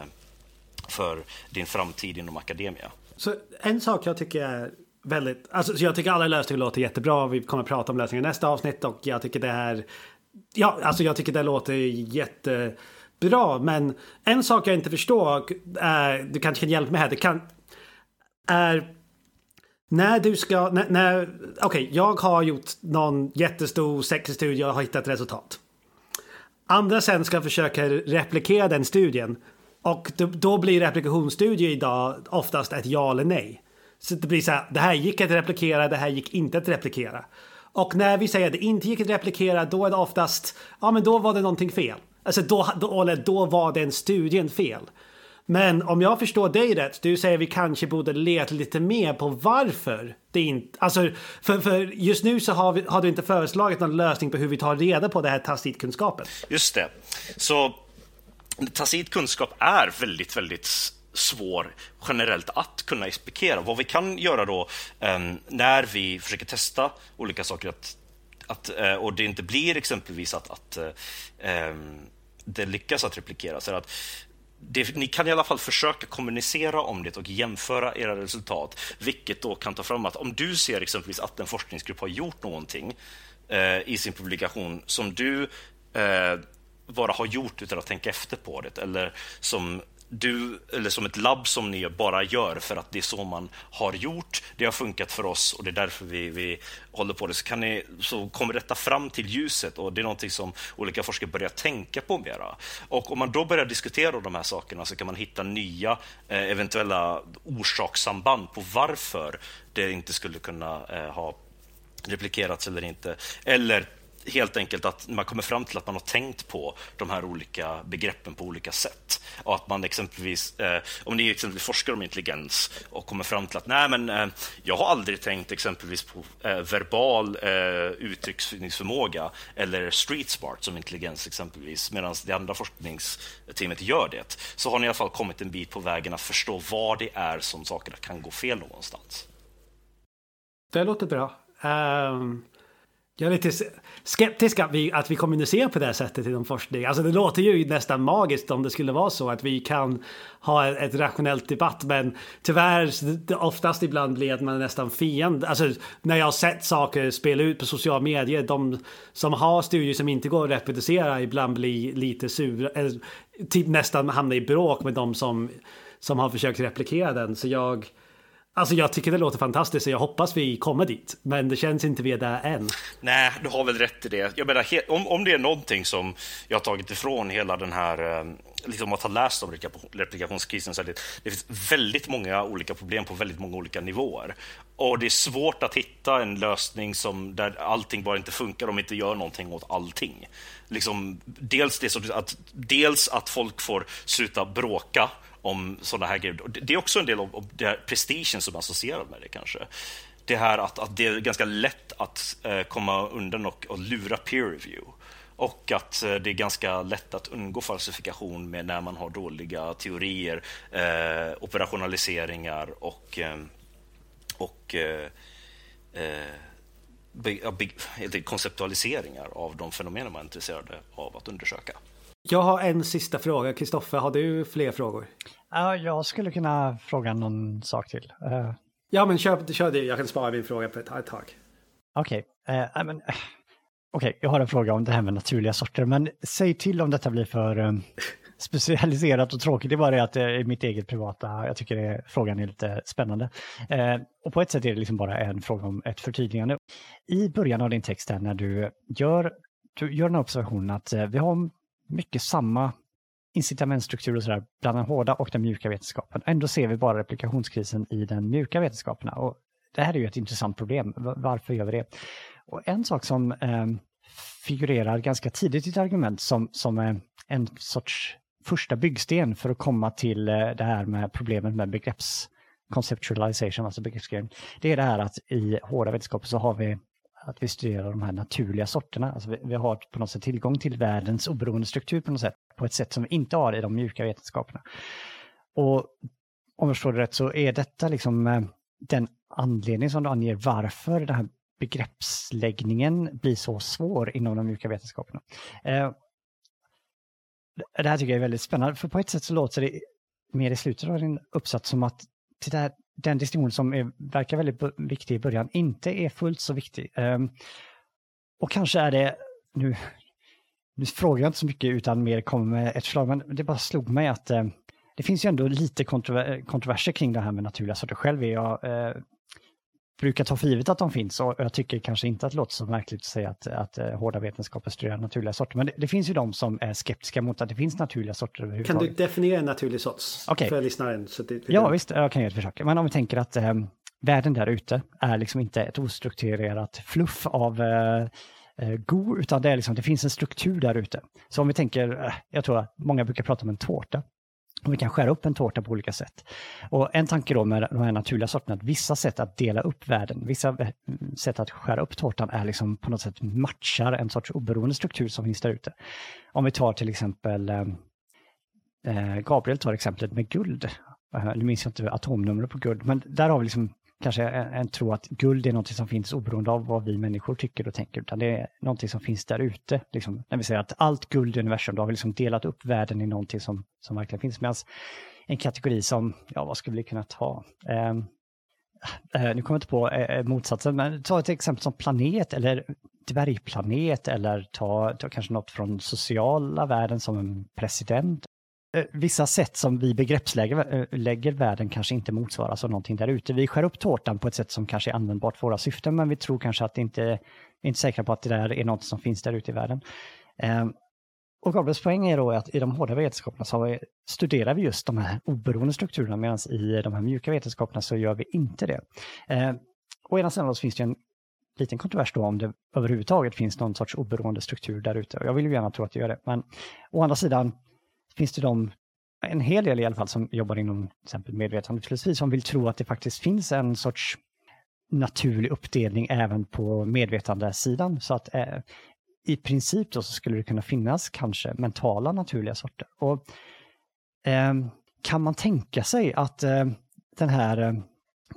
för din framtid inom akademia. Så en sak jag tycker är väldigt, alltså jag tycker alla lösningar låter jättebra. Vi kommer prata om lösningar i nästa avsnitt och jag tycker det här, ja, alltså jag tycker det låter jättebra. Men en sak jag inte förstår, är, du kanske kan hjälpa mig här, det kan, är när du ska, när, när okej, okay, jag har gjort någon jättestor sexig studie och har hittat resultat. Andra sen ska försöka replikera den studien och då, då blir replikationsstudier idag oftast ett ja eller nej. Så det blir så här, det här gick att replikera, det här gick inte att replikera. Och när vi säger att det inte gick att replikera, då är det oftast, ja men då var det någonting fel. Alltså då, då, eller då var den studien fel. Men om jag förstår dig rätt, du säger att vi kanske borde leta lite mer på varför det inte... Alltså, för, för just nu så har, vi, har du inte föreslagit någon lösning på hur vi tar reda på det här tacitkunskapen. Just det. Så tacit kunskap är väldigt, väldigt svår generellt att kunna explikera. Vad vi kan göra då ehm, när vi försöker testa olika saker att, att, eh, och det inte blir exempelvis att, att eh, ehm, det lyckas att replikera, så att det, ni kan i alla fall försöka kommunicera om det och jämföra era resultat, vilket då kan ta fram att om du ser exempelvis att en forskningsgrupp har gjort någonting eh, i sin publikation som du eh, bara har gjort utan att tänka efter på det eller som du, eller som ett labb som ni bara gör för att det är så man har gjort. Det har funkat för oss och det är därför vi, vi håller på det. Så, kan ni, så kommer detta fram till ljuset och det är någonting som olika forskare börjar tänka på mera. Och om man då börjar diskutera de här sakerna så kan man hitta nya eh, eventuella orsakssamband på varför det inte skulle kunna eh, ha replikerats eller inte. Eller helt enkelt att man kommer fram till att man har tänkt på de här olika begreppen på olika sätt. Och att man exempelvis, eh, om ni exempelvis forskar om intelligens och kommer fram till att nej, men eh, jag har aldrig tänkt exempelvis på eh, verbal eh, uttrycksförmåga eller street smart som intelligens exempelvis, medan det andra forskningsteamet gör det, så har ni i alla fall kommit en bit på vägen att förstå vad det är som sakerna kan gå fel någonstans. Det låter bra. Um... Jag är lite skeptisk att vi, att vi kommunicerar på det här sättet inom forskning. Alltså det låter ju nästan magiskt om det skulle vara så att vi kan ha ett, rationellt debatt. Men tyvärr, oftast ibland blir att man är nästan fiende. Alltså när jag har sett saker spela ut på sociala medier, de som har studier som inte går att reproducera ibland blir lite sura, eller typ nästan hamnar i bråk med de som, som har försökt replikera den. Så jag Alltså jag tycker det låter fantastiskt och jag hoppas vi kommer dit. Men det känns inte vi är där än. Nej, du har väl rätt i det. Jag menar, om, om det är någonting som jag har tagit ifrån hela den här, eh, liksom att ha läst om replikationskrisen, så är det, det finns väldigt många olika problem på väldigt många olika nivåer. Och det är svårt att hitta en lösning som, där allting bara inte funkar om inte gör någonting åt allting. Liksom, dels, det, att, dels att folk får sluta bråka om sådana här grejer. Det är också en del av, av det här prestigen som är associerad med det kanske. Det här att, att det är ganska lätt att eh, komma undan och, och lura peer review. Och att eh, det är ganska lätt att undgå falsifikation med när man har dåliga teorier, eh, operationaliseringar och, eh, och eh, eh be, konceptualiseringar av de fenomen man är intresserad av att undersöka. Jag har en sista fråga. Kristoffer, har du fler frågor? Ja, jag skulle kunna fråga någon sak till. Uh... Ja, men kör, kör det. Jag kan spara min fråga på ett tag. Okej, okay. uh, uh, Okej, okay, jag har en fråga om det här med naturliga sorter, men säg till om detta blir för um, specialiserat och tråkigt. Det är bara det att det är mitt eget privata, jag tycker det, frågan är lite spännande. Och på ett sätt är det liksom bara en fråga om ett förtydligande. I början av din text här när du gör, du gör den observationen att vi har mycket samma incitamentstruktur och sådär bland den hårda och den mjuka vetenskapen. Ändå ser vi bara replikationskrisen i den mjuka vetenskaperna. Och det här är ju ett intressant problem. Varför gör vi det? Och en sak som eh, figurerar ganska tidigt i ett argument som, som eh, en sorts första byggsten för att komma till eh, det här med problemet med begrepps conceptualization, alltså begreppsgrejen. Det är det här att i hårda vetenskaper så har vi att vi studerar de här naturliga sorterna. Alltså vi, vi, har på något sätt tillgång till världens oberoende struktur på något sätt, på ett sätt som vi inte har i de mjuka vetenskaperna. Och om jag förstår det rätt så är detta liksom eh, den anledning som du anger varför den här begreppsläggningen blir så svår inom de mjuka vetenskaperna. Eh, det här tycker jag är väldigt spännande, för på ett sätt så låter det mer i slutet av din uppsats som att det där den distinktion som är, verkar väldigt viktig i början inte är fullt så viktig. Um, och kanske är det, nu, nu frågar jag inte så mycket utan mer kommer med ett förslag, men det bara slog mig att um, det finns ju ändå lite kontrover kontroverser kring det här med naturliga sorter. Själv är jag uh, brukar ta för givet att de finns och jag tycker kanske inte att det låter så märkligt att säga att, att uh, hårda vetenskaper studerar naturliga sorter. Men det, det, finns ju de som är skeptiska mot att det finns naturliga sorter överhuvudtaget. Kan du definiera en naturlig sorts okay. för lyssnaren? Så det, ja, visst, jag kan göra ett försök. Men om vi tänker att um, världen där ute är liksom inte ett ostrukturerat fluff av uh, go, utan det, är liksom, det finns en struktur där ute. Så om vi tänker, jag tror att många brukar prata om en tårta. Och vi kan skära upp en tårta på olika sätt. Och en tanke då med de här naturliga sorterna, att vissa sätt att dela upp världen, vissa eh, sätt att skära upp tårtan är liksom på något sätt matchar en sorts oberoende struktur som finns där ute. Om vi tar till exempel, eh, eh Gabriel tar exemplet med guld. Eh, nu minns jag inte atomnumret på guld, men där har vi liksom kanske en, en tro att guld är något som finns oberoende av vad vi människor tycker och tänker, utan det är någonting som finns där ute. Liksom, när vi säger att allt guld i universum, då har vi liksom delat upp världen i någonting som, som verkligen finns. Medan en kategori som, ja vad skulle vi kunna ta? Eh, eh, nu kommer jag inte på eh, eh, motsatsen, men ta ett exempel som planet eller dvärgplanet eller ta, ta kanske något från sociala världen som en president Eh, vissa sätt som vi begreppslägger eh, världen kanske inte motsvaras av någonting där ute. Vi skär upp tårtan på ett sätt som kanske är användbart för våra syften, men vi tror kanske att det inte är inte säkra på att det där är något som finns där ute i världen. Ehm, och Gabriels poäng är då att i de hårda vetenskaperna så studerar vi just de här oberoende strukturerna medan i de här mjuka vetenskaperna så gör vi inte det. Ehm, å ena sidan så finns det en liten kontrovers då om det överhuvudtaget finns någon sorts oberoende struktur där ute. Och jag vill ju gärna tro att det gör det. Men å andra sidan finns det de, en hel del i alla fall, som jobbar inom till exempel medvetandefilosofi som vill tro att det faktiskt finns en sorts naturlig uppdelning även på medvetandesidan. Så att eh, i princip då så skulle det kunna finnas kanske mentala naturliga sorter. Och eh, Kan man tänka sig att eh, den här eh,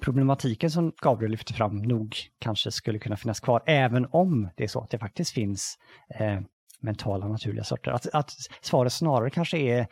problematiken som Gabriel lyfter fram nog kanske skulle kunna finnas kvar, även om det är så att det faktiskt finns eh, mentala naturliga sorter. Att, att svaret snarare kanske är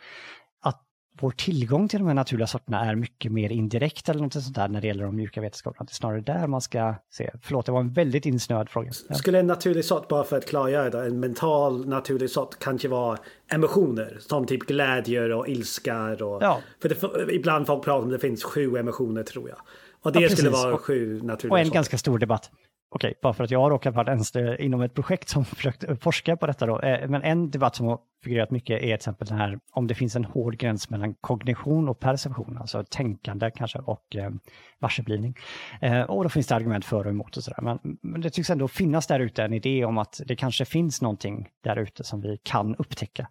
att vår tillgång till de här naturliga sorterna är mycket mer indirekt eller något sånt där när det gäller de mjuka vetenskaperna. Att det är snarare där man ska se. Förlåt, det var en väldigt insnöad fråga. Ja. Skulle en naturlig sort, bara för att klargöra det, en mental naturlig sort kanske vara emotioner som typ glädje och ilska. Och, ja. För det, ibland folk pratar om att det finns sju emotioner tror jag. Och det ja, skulle vara sju naturliga Och en sorter. ganska stor debatt okej, bara för att jag har råkat vara vara inom ett projekt som försökt forska på detta då, eh, men en debatt som har figurerat mycket är till exempel den här om det finns en hård gräns mellan kognition och perception, alltså tänkande kanske och eh, varseblivning. Eh, och då finns det argument för och emot och sådär, men, men det tycks ändå finnas där ute en idé om att det kanske finns någonting där ute som vi kan upptäcka.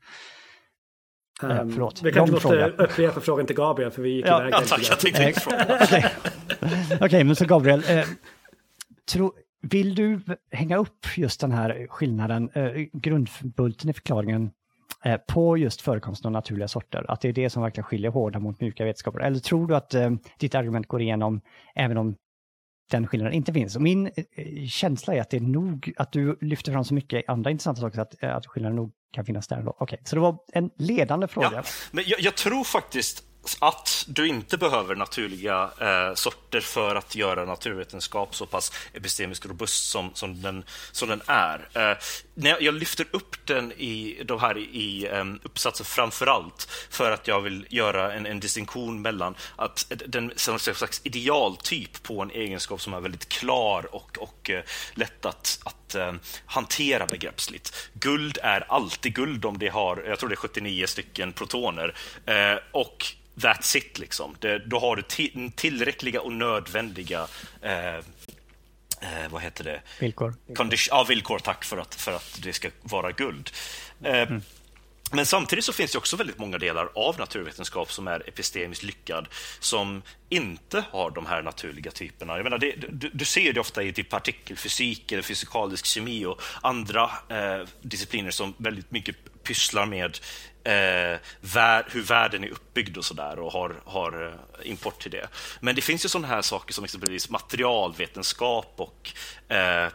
Um, eh, förlåt, vi kan inte upprepa frågan till Gabriel för vi gick ja, iväg. Ja, tack, jag tänkte Okej, okay. okay, men så Gabriel, eh, tro, vill du hänga upp just den här skillnaden, eh, grundbulten i förklaringen, eh, på just förekomsten av naturliga sorter? Att det är det som verkligen skiljer hårda mot mjuka vetenskaper? Eller tror du att eh, ditt argument går igenom även om den skillnaden inte finns? Och min känsla är att det är nog, att du lyfter fram så mycket andra intressanta saker att, att skillnaden nog kan finnas där. Okej, okay. så det var en ledande fråga. Ja, men jag, jag tror faktiskt att du inte behöver naturliga eh, sorter för att göra naturvetenskap så pass epistemiskt robust som, som, den, som den är. Eh, när jag, jag, lyfter upp den i de här i um, uppsatsen framför allt för att jag vill göra en, en distinktion mellan att den som en slags idealtyp på en egenskap som är väldigt klar och, och uh, lätt att, att uh, hantera begreppsligt. Guld är alltid guld om det har, jag tror det är 79 stycken protoner. Uh, och that's it liksom. Det, då har du tillräckliga och nödvändiga eh, eh, vad heter det? Villkor. Condition, ja, villkor, tack, för att, för att det ska vara guld. Eh, mm. Men samtidigt så finns det också väldigt många delar av naturvetenskap som är epistemiskt lyckad som inte har de här naturliga typerna. Jag menar, det, du, du, ser det ofta i typ partikelfysik eller fysikalisk kemi och andra eh, discipliner som väldigt mycket pysslar med eh, vär, hur världen är uppbyggd och sådär och har, har eh, import till det. Men det finns ju sådana här saker som exempelvis materialvetenskap och eh,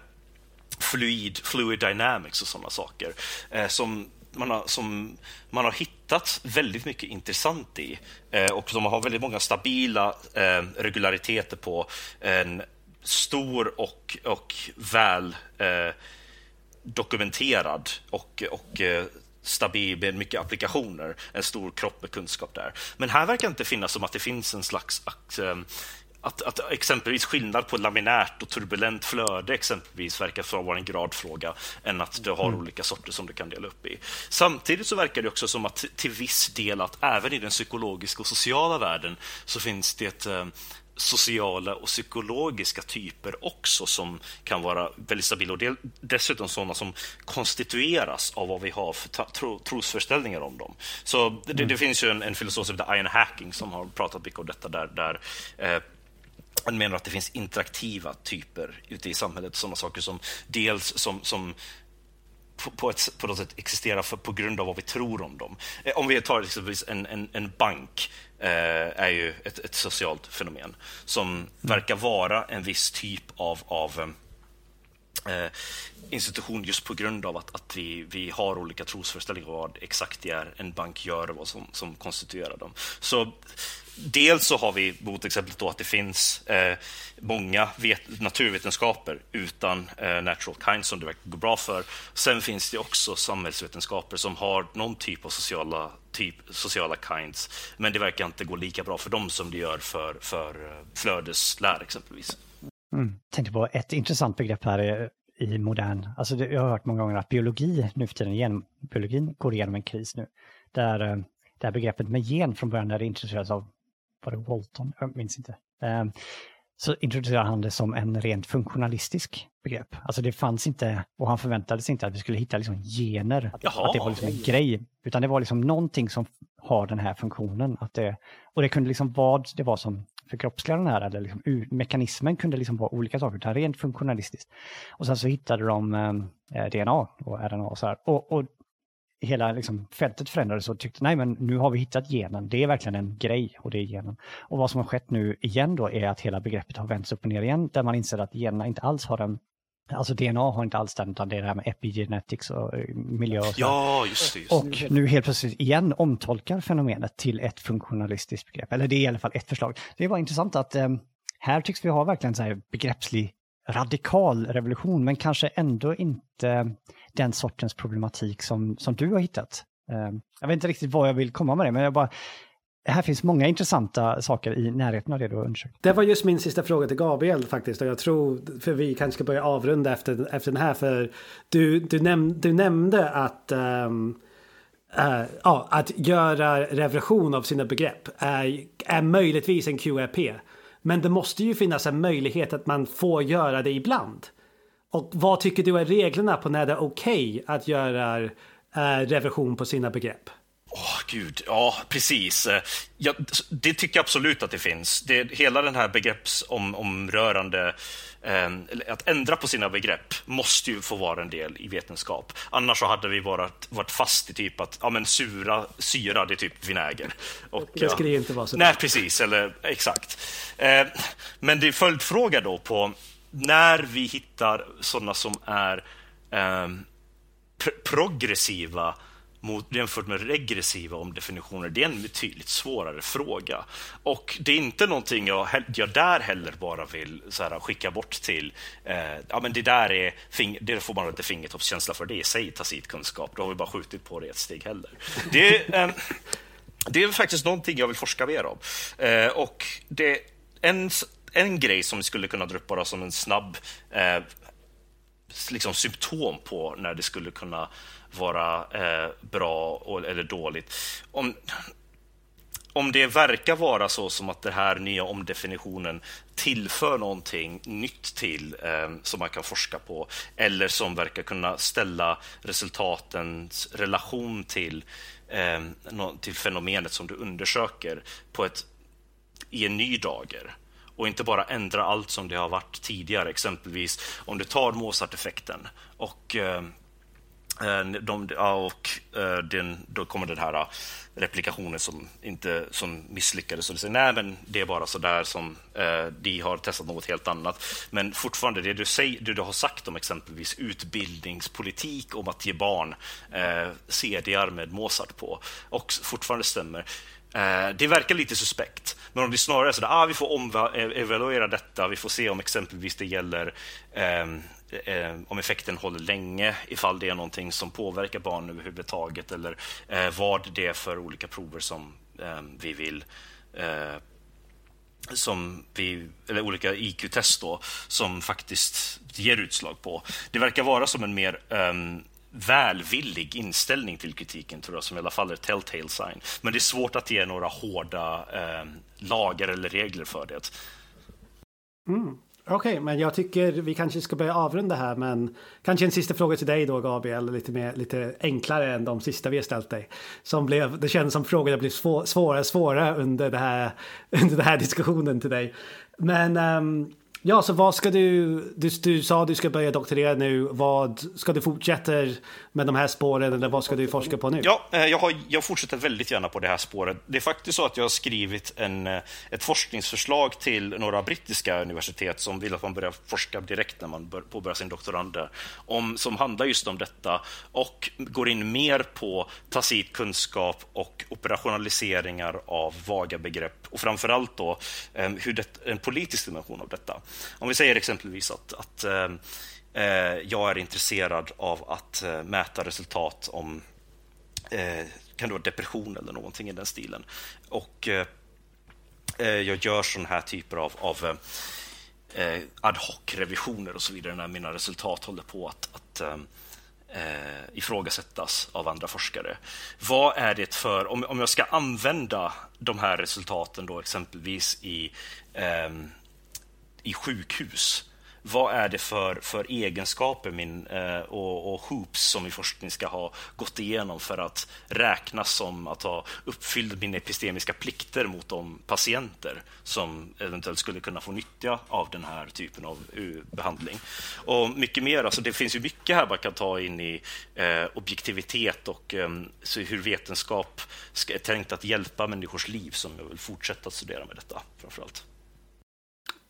fluid, fluid dynamics och sådana saker eh, som man har, som man har hittat väldigt mycket intressant i eh, och som har väldigt många stabila eh, regulariteter på en stor och, och väl eh, dokumenterad och, och eh, stabil med mycket applikationer, en stor kropp med kunskap där. Men här verkar det inte finnas som att det finns en slags att, att, exempelvis skillnad på laminärt och turbulent flöde exempelvis verkar vara en gradfråga än att du har mm. olika sorter som du kan dela upp i. Samtidigt så verkar det också som att till viss del att även i den psykologiska och sociala världen så finns det eh, sociala och psykologiska typer också som kan vara väldigt stabila. Och dessutom sådana som konstitueras av vad vi har för tro, trosföreställningar om dem. Så det, mm. det finns ju en, en filosof som heter Ian Hacking som har pratat mycket om detta där, där eh, han menar att det finns interaktiva typer ute i samhället, sådana saker som dels som, som på, ett, på något sätt existerar för, på grund av vad vi tror om dem. Eh, om vi tar exempelvis en, en, en bank eh, är ju ett, ett, socialt fenomen som verkar vara en viss typ av, av eh, eh institution just på grund av att, att vi, vi har olika trosföreställningar vad exakt det är en bank gör och vad som, som konstituerar dem. Så dels så har vi motexemplet då att det finns eh, många vet, naturvetenskaper utan eh, natural kind som det verkar gå bra för. Sen finns det också samhällsvetenskaper som har någon typ av sociala, typ, sociala kinds, men det verkar inte gå lika bra för dem som det gör för, för eh, flödeslär exempelvis. Mm. Tänkte på ett intressant begrepp här i modern, alltså det, jag har hört många gånger att biologi nu för tiden, genbiologin går igenom en kris nu. Där eh, det här begreppet med gen från början när det intresserades av var det Walton? Jag minns inte. Eh, så introducerade han det som en rent funktionalistisk begrepp. Alltså det fanns inte, och han förväntade sig inte att vi skulle hitta liksom gener, Jaha. att det var liksom en grej, utan det var liksom någonting som har den här funktionen. Att det, och det kunde liksom vad det var som förkroppsligar den här, eller liksom, mekanismen kunde liksom vara olika saker, utan rent funktionalistiskt. Och sen så hittade de eh, DNA och RNA och så här. Och, och hela liksom, fältet förändrades och tyckte nej men nu har vi hittat genen, det är verkligen en grej och det är genen. Och vad som har skett nu igen då är att hela begreppet har vänts upp och ner igen där man inser att generna inte alls har en Alltså DNA har inte alls den, utan det är det här med epigenetics och eh, miljö och så. Ja, just det. Just och nu helt plötsligt igen omtolkar fenomenet till ett funktionalistiskt begrepp. Eller det är i alla fall ett förslag. Det var intressant att eh, här tycks vi ha verkligen så här begreppslig radikal revolution, men kanske ändå inte den sortens problematik som, som du har hittat. Ehm, jag vet inte riktigt vad jag vill komma med det, men jag bara här finns många intressanta saker i närheten av det du har undersökt. Det var just min sista fråga till Gabriel faktiskt. Och jag tror, för vi kanske ska börja avrunda efter, efter den här. För du, du, näm, du nämnde att, um, uh, ja, att göra revolution av sina begrepp är, är möjligtvis en QRP. Men det måste ju finnas en möjlighet att man får göra det ibland. Och vad tycker du är reglerna på när det är okej okay att göra eh, revision på sina begrepp? Åh, oh, gud. Ja, precis. Ja, det tycker jag absolut att det finns. Det, hela den här begreppsomrörande... om, att ändra på sina begrepp måste ju få vara en del i vetenskap. Annars så hade vi varit, varit fast i typ att ja, men sura, syra, det är typ vinäger. Och, det ska ja, inte vara så. Nej, precis. Eller exakt. Eh, men det är följdfråga då på när vi hittar sådana som är eh, pr progressiva mot, jämfört med regressiva omdefinitioner, det är en betydligt svårare fråga. Och det är inte någonting jag, jag där heller bara vill så här, skicka bort till, eh, ja men det där är, det får man inte fingertoppskänsla för, det är i sig tacitkunskap, då har vi bara skjutit på det ett steg heller. Det, eh, det är faktiskt någonting jag vill forska mer om. Eh, och det, en en grej som vi skulle kunna dra upp bara som en snabb eh, liksom symptom på när det skulle kunna vara eh, bra och, eller dåligt. Om, om det verkar vara så som att den här nya omdefinitionen tillför någonting nytt till eh, som man kan forska på eller som verkar kunna ställa resultatens relation till, eh, till fenomenet som du undersöker på ett, i en ny dager och inte bara ändra allt som det har varit tidigare. Exempelvis om du tar Mozart-effekten och eh, eh Eh, de, och eh, den, då kommer den här eh, replikationen som, inte, som misslyckades. Och du säger nej, men det är bara så där som eh, de har testat något helt annat. Men fortfarande, det du, säger, det du har sagt om exempelvis utbildningspolitik, om att ge barn eh, CDR med Mozart på, och fortfarande stämmer. Eh, det verkar lite suspekt, men om det snarare är så att ah, vi får evaluera detta, vi får se om exempelvis det gäller eh, eh, om effekten håller länge, ifall det är någonting som påverkar barn överhuvudtaget eller eh, vad det är för olika prover som eh, vi vill eh, som vi, eller olika IQ-test då, som faktiskt ger utslag på. Det verkar vara som en mer um, välvillig inställning till kritiken, tror jag, som i alla fall är telltale sign. Men det är svårt att ge några hårda um, lagar eller regler för det. Mm. Okej, okay, men jag tycker vi kanske ska börja avrunda här, men kanske en sista fråga till dig då, Gabriel, lite, mer, lite enklare än de sista vi har ställt dig. Som blev, det känns som frågorna blev svå, svårare och svårare under, det här, under den här diskussionen till dig. Men um, Ja, så vad ska du, du, du sa att du ska börja doktorera nu. Vad ska du fortsätta med de här spåren eller vad ska du forska på nu? Ja, eh, jag, har, jag fortsätter väldigt gärna på det här spåret. Det är faktiskt så att jag har skrivit en, eh, ett forskningsförslag till några brittiska universitet som vill att man börjar forska direkt när man bör, påbörjar sin doktorand om, som handlar just om detta och går in mer på tacit kunskap och operationaliseringar av vaga begrepp och framförallt då eh, hur det, en politisk dimension av detta. Om vi säger exempelvis att, att Eh, jag är intresserad av att eh, mäta resultat om eh, kan det vara depression eller någonting i den stilen. Och eh, eh jag gör sådana här typer av, av eh, ad hoc-revisioner och så vidare när mina resultat håller på att, att eh, ifrågasättas av andra forskare. Vad är det för, om, om jag ska använda de här resultaten då exempelvis i eh, i sjukhus. Vad är det för, för egenskaper min, eh, och, och hoops som min forskning ska ha gått igenom för att räknas som att ha uppfyllt mina epistemiska plikter mot de patienter som eventuellt skulle kunna få nytta av den här typen av eh, behandling. Och mycket mer, alltså det finns ju mycket här man kan ta in i eh, objektivitet och eh, hur vetenskap ska, är tänkt att hjälpa människors liv som jag vill fortsätta studera med detta framförallt.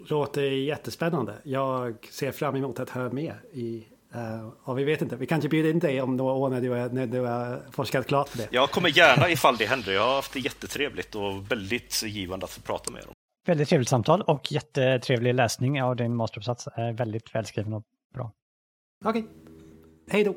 Låter jättespännande. Jag ser fram emot att höra mer i Uh, och vi vet inte, vi kanske bjuder in dig om några år när du, är, när du har forskat klart på det. Jag kommer gärna ifall det händer. Jag har haft det jättetrevligt och väldigt givande att få prata med er. Väldigt trevligt samtal och jättetrevlig läsning av din masteruppsats. Väldigt välskriven och bra. Okej, okay. hej då.